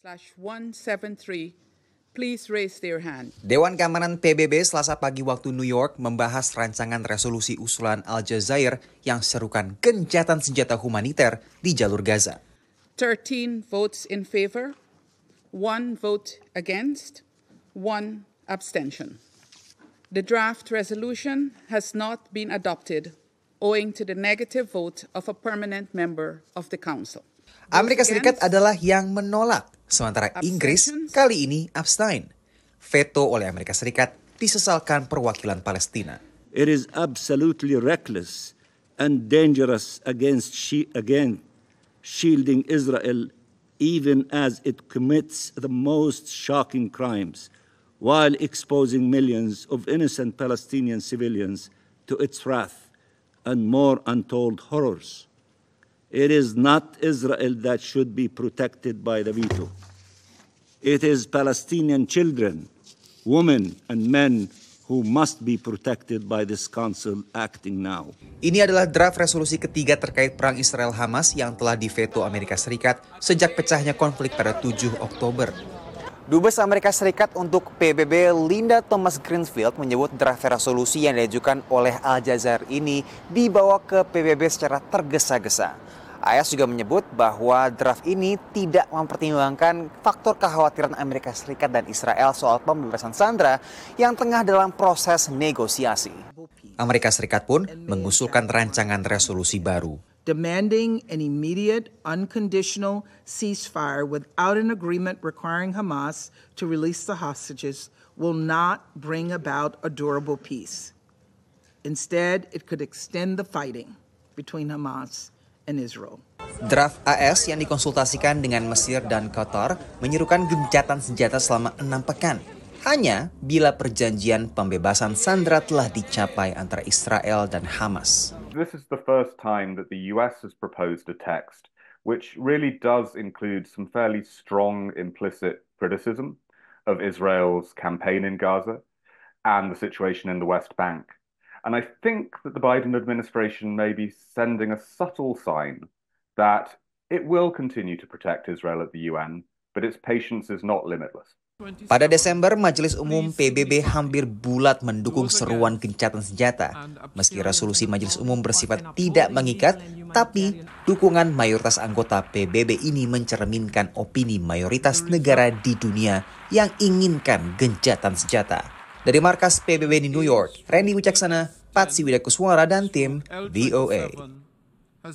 Dewan Keamanan PBB selasa pagi waktu New York membahas rancangan resolusi usulan Aljazair yang serukan gencatan senjata humaniter di jalur Gaza. 13 votes in favor, one vote against, one abstention. The draft resolution has not been adopted owing to the negative vote of a permanent member of the Council. Amerika Serikat adalah yang menolak Sementara Inggris kali ini abstain. Veto oleh Amerika Serikat disesalkan perwakilan Palestina. It is absolutely reckless and dangerous against she again shielding Israel even as it commits the most shocking crimes while exposing millions of innocent Palestinian civilians to its wrath and more untold horrors. It is not Israel that should be protected by the veto. It is Palestinian children, women, and men who must be protected by this council acting now. Ini adalah draft resolusi ketiga terkait perang Israel-Hamas yang telah diveto Amerika Serikat sejak pecahnya konflik pada 7 Oktober. Dubes Amerika Serikat untuk PBB Linda Thomas Greenfield menyebut draft resolusi yang diajukan oleh Al Jazeera ini dibawa ke PBB secara tergesa-gesa. AS juga menyebut bahwa draft ini tidak mempertimbangkan faktor kekhawatiran Amerika Serikat dan Israel soal pembebasan sandera yang tengah dalam proses negosiasi. Amerika Serikat pun mengusulkan rancangan resolusi baru. Demanding an immediate, unconditional ceasefire without an agreement requiring Hamas to release the hostages will not bring about a durable peace. Instead, it could extend the fighting between Hamas and Israel. Draft AS yang dikonsultasikan dengan Mesir dan Qatar menyerukan gencatan senjata selama enam pekan. Hanya bila perjanjian pembebasan sandera telah dicapai antara Israel dan Hamas. This is the first time that the US has proposed a text which really does include some fairly strong implicit criticism of Israel's campaign in Gaza and the situation in the West Bank. And I think that the Biden administration may be sending a subtle sign that it will continue to protect Israel at the UN, but its patience is not limitless. Pada Desember, Majelis Umum PBB hampir bulat mendukung seruan gencatan senjata. Meski resolusi Majelis Umum bersifat tidak mengikat, tapi dukungan mayoritas anggota PBB ini mencerminkan opini mayoritas negara di dunia yang inginkan gencatan senjata. Dari markas PBB di New York, Randy Wicaksana, Patsi Widakuswara, dan tim VOA.